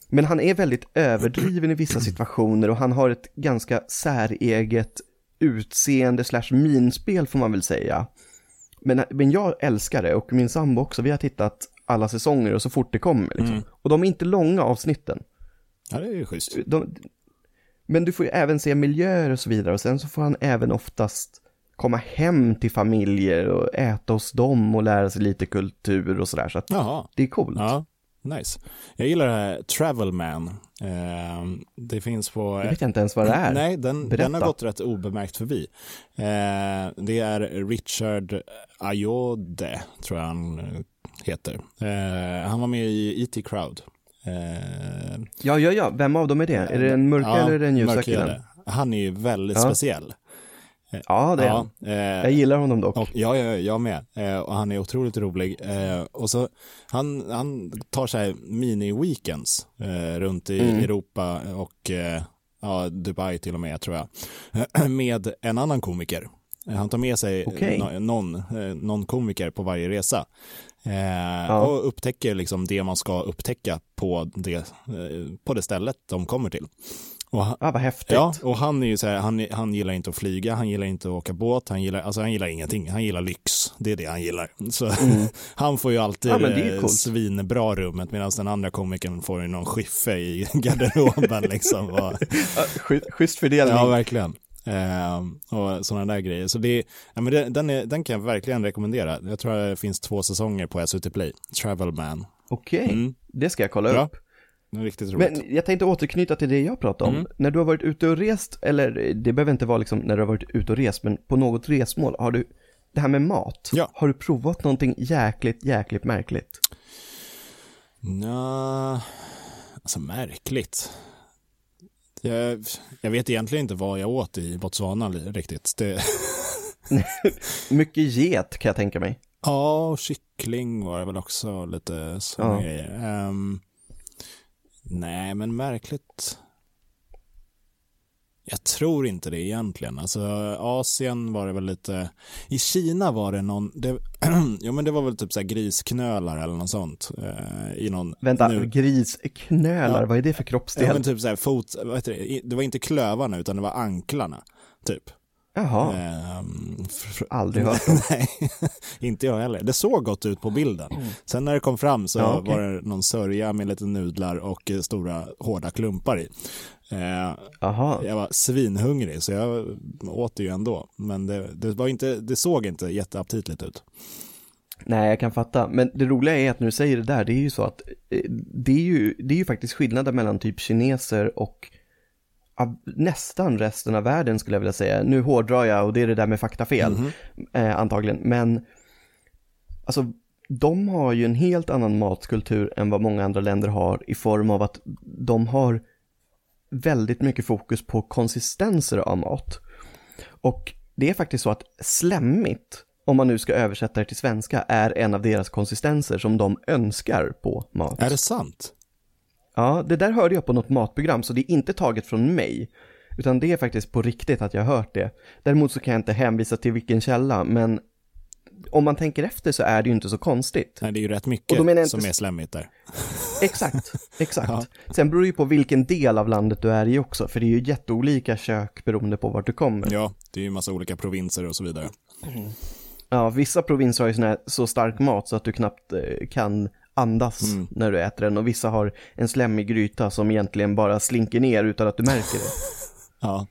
Men han är väldigt överdriven i vissa situationer och han har ett ganska säreget utseende slash minspel får man väl säga. Men, men jag älskar det och min sambo också, vi har tittat alla säsonger och så fort det kommer liksom. Mm. Och de är inte långa avsnitten. Ja, det är ju schysst. De, men du får ju även se miljöer och så vidare och sen så får han även oftast komma hem till familjer och äta hos dem och lära sig lite kultur och sådär. Så att Jaha. det är coolt. Ja, nice. Jag gillar det här Travelman. Eh, det finns på... Jag vet inte ens vad det är. Nej, den, den har gått rätt obemärkt förbi. Eh, det är Richard Ayode, tror jag han heter. Eh, han var med i E.T. Crowd. Eh, ja, ja, ja. Vem av dem är det? Är det en mörka ja, eller är det en ljusa killen? Han är ju väldigt ja. speciell. Ja, det är ja, han. Eh, jag gillar honom dock. Och, ja, ja, jag med. Eh, och han är otroligt rolig. Eh, och så, han, han tar så här mini-weekends eh, runt i mm. Europa och eh, ja, Dubai till och med, tror jag. *clears throat* med en annan komiker. Han tar med sig okay. någon, eh, någon komiker på varje resa. Eh, ja. Och upptäcker liksom det man ska upptäcka på det, eh, på det stället de kommer till. Och han, Ah, vad häftigt. ja, och han är ju så här, han, han gillar inte att flyga, han gillar inte att åka båt, han gillar, alltså han gillar ingenting, han gillar lyx, det är det han gillar. *laughs* Så *laughs* han får ju alltid Mm. Ja, eh, svinbra rummet medan den andra komikern får ju någon skiffe i *laughs* garderoben liksom. Och, schysst fördelning. Ja, verkligen. Eh, och sådana där grejer. Så det, ja, men det, den, är, den kan jag verkligen rekommendera. Jag tror det finns två säsonger på SVT Play. Travel Man. Okej, Mm. det ska jag kolla Bra. upp. Men jag tänkte återknyta till det jag pratade om. Mm. När du har varit ute och rest, eller det behöver inte vara liksom när du har varit ute och rest, men på något resmål, har du, det här med mat, Ja. har du provat någonting jäkligt, jäkligt märkligt? Nja, alltså märkligt. Jag, jag vet egentligen inte vad jag åt i Botswana riktigt. Det, *laughs* Mycket get kan jag tänka mig. ja, och kyckling var det väl också lite sådana Ja. grejer. Ehm, nej, men märkligt. Jag tror inte det egentligen. Alltså Asien var det väl lite, i Kina var det någon, det, *clears throat* ja men det var väl typ så grisknölar eller något sånt. eh, I någon, Vänta, nu- grisknölar, Ja. vad är det för kroppsdel? Ja, men typ så här fot, det? Det var inte klövarna utan det var anklarna, typ. Jaha, Ehm, aldrig *laughs* hört om. Nej, *laughs* inte jag heller. Det såg gott ut på bilden. Sen när det kom fram så Ja, okej. var det någon sörja med lite nudlar och eh, stora hårda klumpar i. Eh, Jaha, jag var svinhungrig så jag åt det ju ändå. Men det, det, var inte, det såg inte jätteaptitligt ut. nej jag kan fatta. Men det roliga är att när du säger det där, det är ju så att eh, det är ju, det är ju faktiskt skillnaden mellan typ kineser och nästan resten av världen skulle jag vilja säga. Nu hårdrar jag och det är det där med faktafel eh, antagligen. Men alltså de har ju en helt annan matkultur än vad många andra länder har i form av att de har väldigt mycket fokus på konsistenser av mat. Och det är faktiskt så att slemmigt, om man nu ska översätta det till svenska, är en av deras konsistenser som de önskar på mat. Är det sant? Ja, det där hörde jag på något matprogram, så det är inte taget från mig. Utan det är faktiskt på riktigt att jag har hört det. Däremot så kan jag inte hänvisa till vilken källa, men om man tänker efter så är det ju inte så konstigt. Nej, det är ju rätt mycket inte som är slemmigt där. *laughs* Exakt, exakt. Ja. Sen beror det ju på vilken del av landet du är i också, för det är ju jätteolika kök beroende på vart du kommer. Ja, det är ju massa olika provinser och så vidare. Ja, vissa provinser har ju sån här, så stark mat så att du knappt eh, kan andas Mm. när du äter den och vissa har en slemmig gryta som egentligen bara slinker ner utan att du märker det. *laughs* Ja.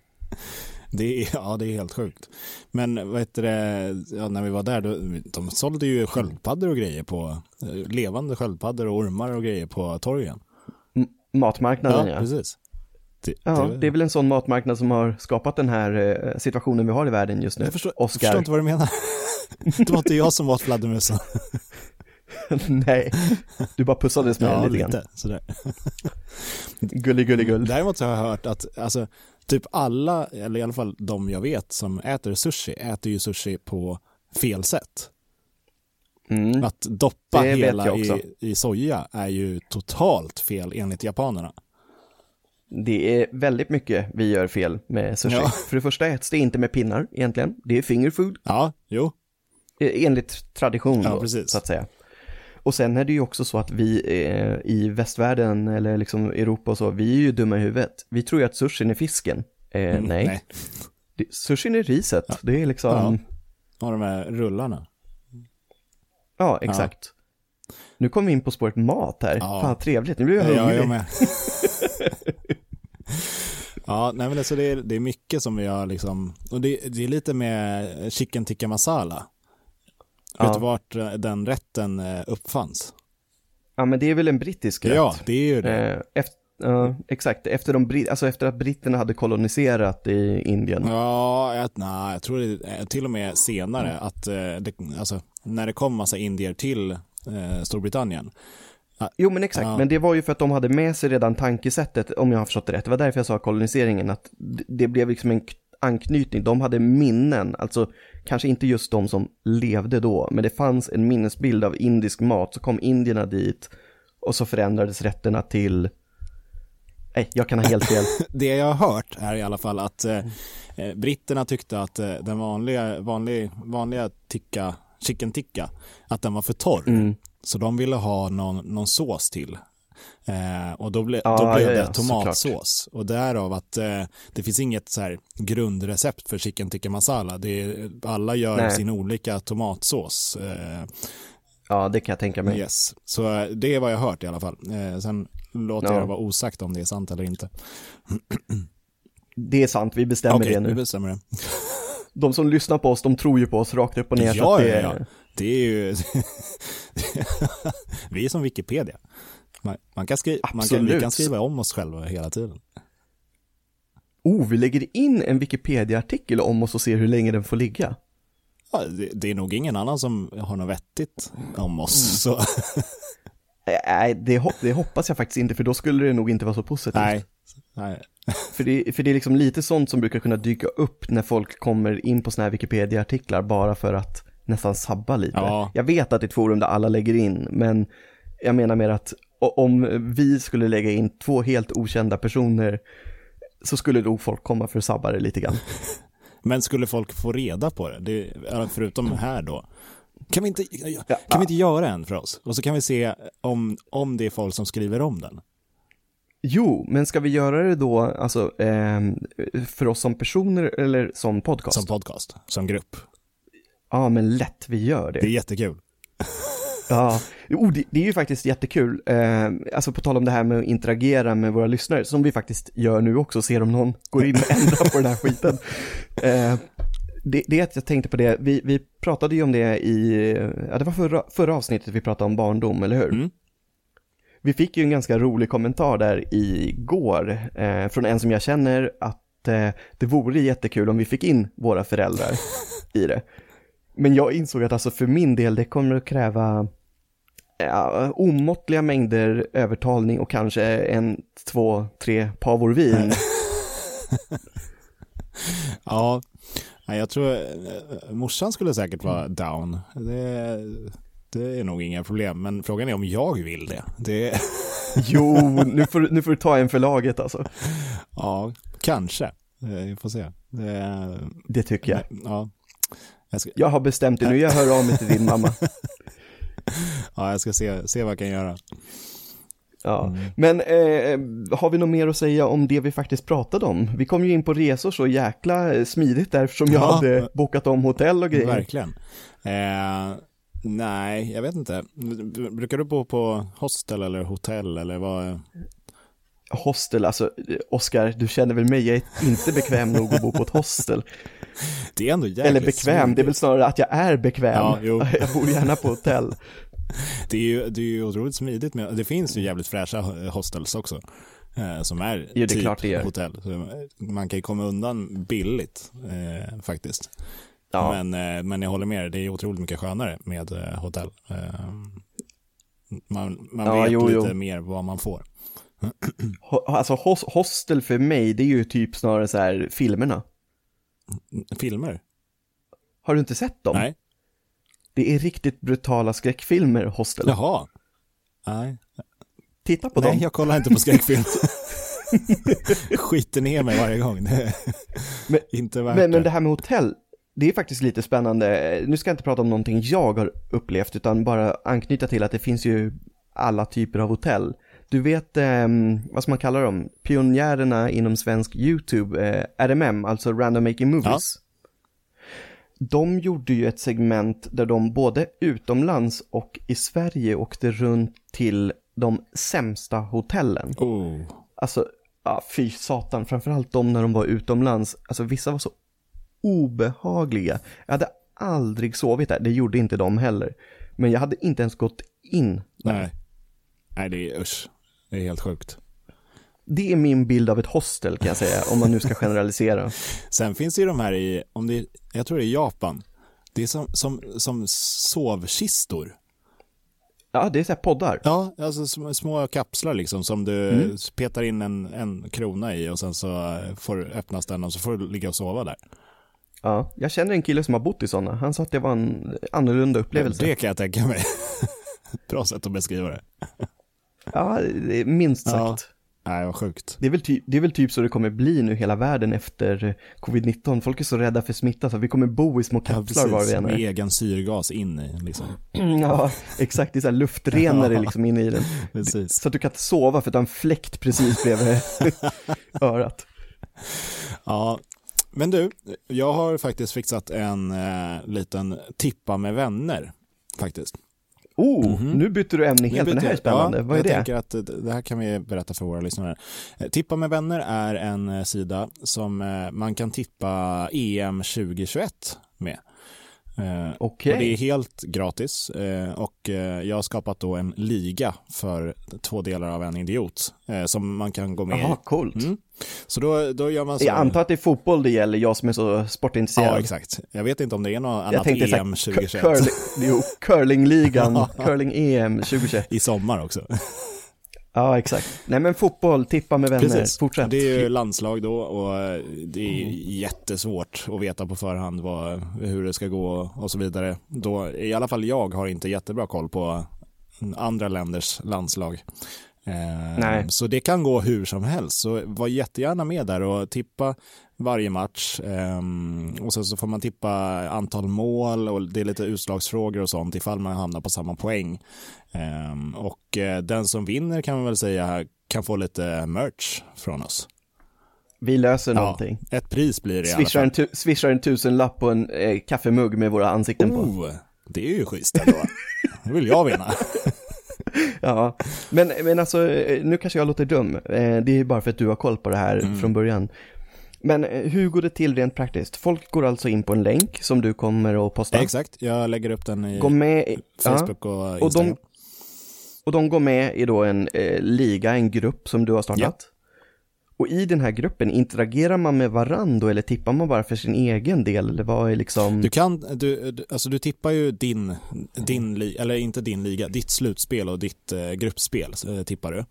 Det är, ja, det är helt sjukt. Men vad heter det, ja, när vi var där, då, de sålde ju sköldpaddor och grejer på, eh, levande sköldpaddor och ormar och grejer på torgen. Matmarknaden ja. Ja, precis. Det, Ja, det- det är väl en sån matmarknad som har skapat den här eh, situationen vi har i världen just nu. jag, förstår, jag förstår inte vad du menar. *laughs* det var inte jag som åt fladdermusen. *laughs* *laughs* Nej, du bara pussades med Ja, lite grann. Sådär. Gullig, gullig, gull. Däremot så har jag hört att alltså, typ alla, eller i alla fall de jag vet som äter sushi, äter ju sushi på fel sätt. Mm. Att doppa hela i, i soja är ju totalt fel enligt japanerna. Det är väldigt mycket vi gör fel med sushi. Ja. För det första äts det inte med pinnar egentligen. Det är finger food Ja, jo. eh, enligt tradition Ja, då, så att säga. Och sen är det ju också så att vi eh, i västvärlden eller liksom Europa och så, vi är ju dumma i huvudet. Vi tror ju att sushin är fisken. Eh, Mm, nej, nej. Det, sushin är riset. Det är liksom, Ja. ja, Och de här rullarna. exakt. Nu kommer vi in på spåret mat här. Ja. Fan trevligt, nu blir jag Ja, hungrig. jag med. ja, nej men alltså det är, det är mycket som vi har liksom, och det, det är lite med chicken tikka masala. Ja. Vet du vart eh, den rätten eh, uppfanns? Ja, men det är väl en brittisk rätt. Ja, det är ju det. Eh, efter, ja, exakt, efter, de, alltså efter att britterna hade koloniserat i Indien. Ja, jag, nej, jag tror det till och med senare att eh, det, alltså, när det kom massa indier till eh, Storbritannien. Jo men exakt, Ja. men det var ju för att de hade med sig redan tankesättet, om jag har förstått det rätt. Det var därför jag sa koloniseringen, att det blev liksom en anknytning. De hade minnen, alltså kanske inte just de som levde då, men det fanns en minnesbild av indisk mat. Så kom indierna dit och så förändrades rätterna till... Nej, jag kan ha helt fel. *laughs* Det jag har hört är i alla fall att eh, eh, britterna tyckte att eh, den vanliga, vanlig, vanliga tikka, chicken tikka, att den var för torr. Mm. Så de ville ha någon, någon sås till. Eh, och då, ble, Ja, då blev ja, det ja, tomatsås. Och därav att eh, det finns inget så här grundrecept för chicken tikka masala. Det är, alla gör Nej. sin olika tomatsås. Eh, Ja, det kan jag tänka mig. yes. Så eh, det är vad jag har hört i alla fall. Eh, sen låter Ja. jag det vara osagt om det är sant eller inte. Det är sant, vi bestämmer Okej, det vi nu. bestämmer det. De som lyssnar på oss, de tror ju på oss rakt upp och ner. Ja, det ja, ja. Det är ju... *laughs* vi är som Wikipedia. Man, man kan skriva, man kan, vi kan skriva om oss själva hela tiden. Oh, vi lägger in en Wikipedia-artikel om oss och ser hur länge den får ligga. Ja, det, det är nog ingen annan som har något vettigt om oss. Så, Eh, Nej, det, det hoppas jag faktiskt inte, för då skulle det nog inte vara så positivt. nej. nej. *laughs* För det, för det är liksom lite sånt som brukar kunna dyka upp när folk kommer in på såna här Wikipedia-artiklar bara för att nästan sabba lite. Ja. Jag vet att det är ett forum där alla lägger in, men jag menar mer att om vi skulle lägga in två helt okända personer så skulle nog folk komma för att sabba det lite grann. *laughs* Men skulle folk få reda på det, det förutom här då, kan vi, inte, kan vi inte göra en för oss? Och så kan vi se om, om det är folk som skriver om den. Jo, men ska vi göra det då, alltså, ehm, för oss som personer eller som podcast? Som podcast, som grupp. Ja, men lätt, vi gör Det är det. jättekul. *laughs* Ja, jo, det, det är ju faktiskt jättekul. Eh, alltså på tal om det här med att interagera med våra lyssnare, som vi faktiskt gör nu också, ser om någon går in och ändrar på den här skiten. Eh, det, det är att jag tänkte på det, vi, vi pratade ju om det i, ja det var förra, förra avsnittet vi pratade om barndom, eller hur? Mm. Vi fick ju en ganska rolig kommentar där igår eh, från en som jag känner att eh, det vore jättekul om vi fick in våra föräldrar i det. Men jag insåg att alltså för min del det kommer att kräva ja, omåttliga mängder övertalning och kanske en, två, tre pavor vin. *laughs* Ja, jag tror eh, morsan skulle säkert vara down. Det, det är nog inga problem, men frågan är om jag vill det. det *laughs* Jo, nu får, nu får du ta en för laget alltså. ja, kanske. Eh, Vi får se. Det, Det tycker jag. ja. Jag ska, Jag har bestämt det nu, jag hör av mig till din mamma. *laughs* ja, jag ska se, se vad jag kan göra. Ja. Men eh, har vi något mer att säga om det vi faktiskt pratade om? Vi kom ju in på resor så jäkla eh, smidigt där eftersom jag Ja. hade bokat om hotell och grejer. Verkligen. Eh, nej, jag vet inte. Brukar du bo på hostel eller hotell eller vad? Hostel, alltså eh, Oskar, du känner väl mig, jag är inte bekväm nog att bo på ett hostel. *laughs* *laughs* Det är ändå jävligt Eller bekväm, det är väl smidigt. snarare att jag är bekväm. Ja, jo. *laughs* Jag bor gärna på hotell. *laughs* Det är ju, det är ju otroligt smidigt med, det finns ju jävligt fräscha hostels också. Eh, som är är typ klart det gör. hotell. Så man kan ju komma undan billigt eh, faktiskt. Ja. Men, eh, men jag håller med dig, det är otroligt mycket skönare med eh, hotell. Eh, man man Ja, vet jo, lite jo. mer vad man får. Alltså hos, hostel för mig, det är ju typ snarare så här filmerna. Filmer? Har du inte sett dem? Nej. Det är riktigt brutala skräckfilmer, hostel. Jaha. Nej, Titta på Nej dem. jag kollar inte på skräckfilm. *laughs* Skiter ner mig varje gång. Men- inte värt Men, men det. det här med hotell, det är faktiskt lite spännande. Nu ska jag inte prata om någonting jag har upplevt, utan bara anknyta till att det finns ju alla typer av hotell. Du vet, ehm, vad ska man kalla dem? Pionjärerna inom svensk YouTube, eh, RMM, alltså Random Making Movies. De gjorde ju ett segment där de både utomlands och i Sverige åkte runt till de sämsta hotellen. Oh. Alltså, ja, fy satan, framförallt de när de var utomlands. Alltså vissa var så obehagliga. Jag hade aldrig sovit där, det gjorde inte de heller. Men jag hade inte ens gått in där. Nej. Nej, det är usch. Det är helt sjukt. Det är min bild av ett hostel kan jag säga, om man nu ska generalisera. *laughs* Sen finns det ju de här i, om det, jag tror det är Japan. Det är som, som, som sovkistor. Ja, det är så här poddar. Ja, alltså små, små kapslar liksom som du Mm. petar in en, en krona i och sen så får öppnas den och så får du ligga och sova där. Ja, jag känner en kille som har bott i sådana. Han sa att det var en annorlunda upplevelse. Det kan jag tänka mig. *laughs* Bra sätt att beskriva det. Ja, det är minst Ja. sagt. Nej, vad sjukt. Det är, väl typ, det är väl typ så det kommer bli nu hela världen efter covid-19. Folk är så rädda för smitta så vi kommer bo i små kapslar var vi än är. egen syrgas in i, liksom. Ja, exakt. Det är så här luftrenare *laughs* liksom inne i den. Precis. Så att du kan inte sova för att du har en fläkt precis bredvid *laughs* örat. Ja, men du, jag har faktiskt fixat en eh, liten tippa med vänner, faktiskt. Oh, nu byter du ämne helt. Det här är spännande. Ja, Vad är jag det? tänker att det- det här kan vi berätta för våra lyssnare. Eh, Tippa med vänner är en eh, sida som eh, man kan tippa EM 2021 med. Eh, och det är helt gratis eh, och eh, jag har skapat då en liga för två delar av en idiot eh, som man kan gå med Jaha, i. coolt. Mm. Så då, då gör man så. Jag antar att det är fotboll det gäller, jag som är så sportintresserad. Ja, exakt. Jag vet inte om det är något Jag annat tänkte så här, EM cur- 2021 curling, jo, curlingligan, *laughs* curling-EM 2021. *laughs* i sommar också. Ja, exakt. Nej men fotboll, tippa med vänner, Precis. fortsätt. Det är ju landslag då och eh, det är jättesvårt att veta på förhand vad, hur det ska gå och så vidare. Då, I alla fall jag har inte jättebra koll på andra länders landslag. Eh, Nej. Så det kan gå hur som helst. Så var jättegärna med där och tippa varje match. ehm, och sen så får man tippa antal mål och det är lite utslagsfrågor och sånt ifall man hamnar på samma poäng. Ehm, och eh, den som vinner kan man väl säga kan få lite merch från oss. Vi löser någonting. ett pris blir det i alla Swishar fall. en, swishar en tusenlapp på en eh, kaffemugg med våra ansikten på. Oh, det är ju schysst ändå. *laughs* Det vill jag vinna. *laughs* Ja, men, men alltså, eh, nu kanske jag låter dum. Eh, Det är bara för att du har koll på det här Mm. från början. Men eh, hur går det till rent praktiskt? Folk går alltså in på en länk som du kommer att posta. Exakt, jag lägger upp den i Gå med, i- ja, Facebook och och Instagram. de, och de går med i då en eh, liga, en grupp som du har startat. Och i den här gruppen, interagerar man med varandra eller tippar man bara för sin egen del? Eller vad är liksom... Du kan, du, alltså du tippar ju din, din, eller inte din liga, ditt slutspel och ditt eh, gruppspel eh, tippar du.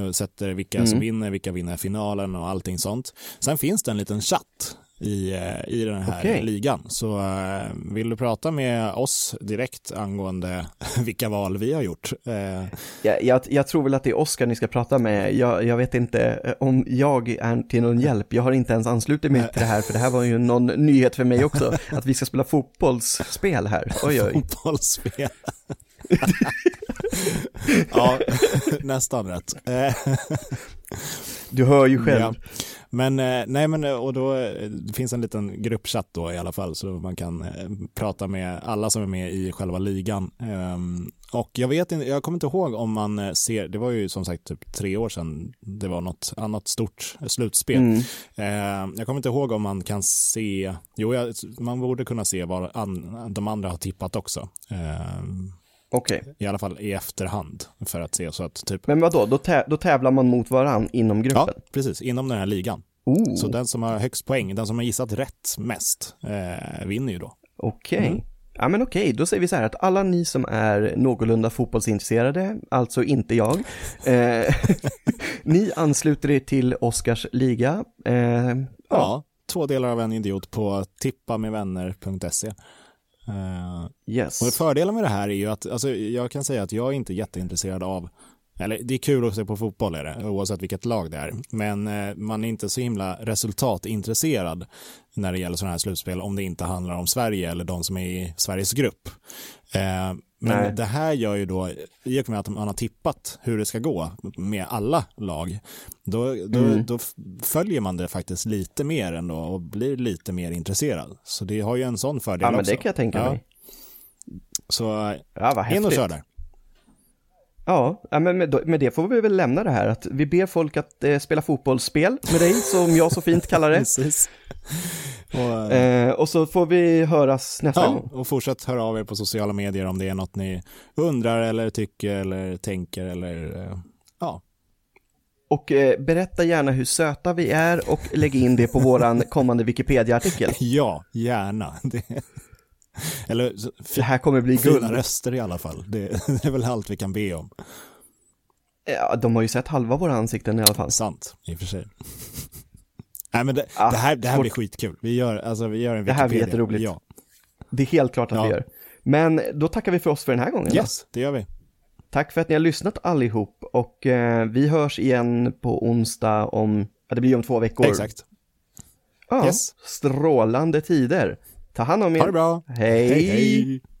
Eh, sätter vilka Mm. som vinner, vilka vinner finalen och allting sånt. Sen finns det en liten chatt i, eh, i den här Okej. ligan. Så eh, vill du prata med oss direkt angående *laughs* vilka val vi har gjort? Eh, Jag, jag, jag tror väl att det är Oskar ni ska prata med. Jag, jag vet inte om jag är till någon hjälp. Jag har inte ens anslutit mig till det här, för det här var ju någon nyhet för mig också. *laughs* Att vi ska spela fotbollsspel här. Oj, oj. fotbollsspel. *laughs* ja, *laughs* nästan rätt. Eh, Du hör ju själv. Ja. Men eh, nej men och då eh, det finns en liten gruppchatt då i alla fall så man kan eh, prata med alla som är med i själva ligan. Ehm, och jag vet inte, jag kommer inte ihåg om man eh, ser, det var ju som sagt typ tre år sedan det var något annat stort slutspel. Mm. Ehm, jag kommer inte ihåg om man kan se, jo jag, man borde kunna se vad an, de andra har tippat också. Ehm, Okej. I alla fall i efterhand för att se så att typ Men vad då? Då, tä- då tävlar man mot varann inom Ja, gruppen? precis, inom den här ligan. Oh, Så den som har högst poäng, den som har gissat rätt mest, eh, vinner ju då. okej. Mm. Ja men okej, då säger vi så här att alla ni som är någorlunda fotbollsintresserade, alltså inte jag, *laughs* eh, *laughs* ni ansluter er till Oskars liga. Eh, Ja. ja, två delar av en idiot på tippamedvänner.se. Eh, yes. och fördelen med det här är ju att, alltså, jag kan säga att jag är inte jätteintresserad av eller det är kul att se på fotboll är det, oavsett vilket lag det är. Men eh, man är inte så himla resultatintresserad när det gäller sådana här slutspel om det inte handlar om Sverige eller de som är i Sveriges grupp. Eh, men Nej. det här gör ju då, i och med att man har tippat hur det ska gå med alla lag, då, då, Mm. då följer man det faktiskt lite mer ändå och blir lite mer intresserad. Så det har ju en sån fördel Ja men också. det kan jag tänka Ja. mig. Så Ja, in och kör där. Ja, men med, med det får vi väl lämna det här. Att vi ber folk att eh, spela fotbollsspel med dig, som jag så fint kallar det. *laughs* Precis. Och, eh, Eh, och så får vi höras nästa Ja, gång. och fortsätt höra av er på sociala medier om det är något ni undrar eller tycker eller tänker eller eh, ja. Och eh, berätta gärna hur söta vi är och lägg in det på våran kommande Wikipedia-artikel. *laughs* Ja, gärna. Det, *laughs* eller Det här kommer bli fina guld. röster i alla fall. Det, *laughs* det är väl allt vi kan be om. Ja, de har ju sett halva våra ansikten i alla fall. Sant, i och för sig. *laughs* Nej men det, Ah, det här, det här blir skitkul. Vi gör, alltså, vi gör en Det här blir Wikipedia. jätteroligt. Ja. Det är helt klart att Ja. vi gör. Men då tackar vi för oss för den här gången. då. Yes, det gör vi. Tack för att ni har lyssnat allihop och eh, vi hörs igen på onsdag om, ja det blir om två veckor. Exakt. Ja, Yes. strålande tider. Ta hand om er. Ha det bra. Hej. hej.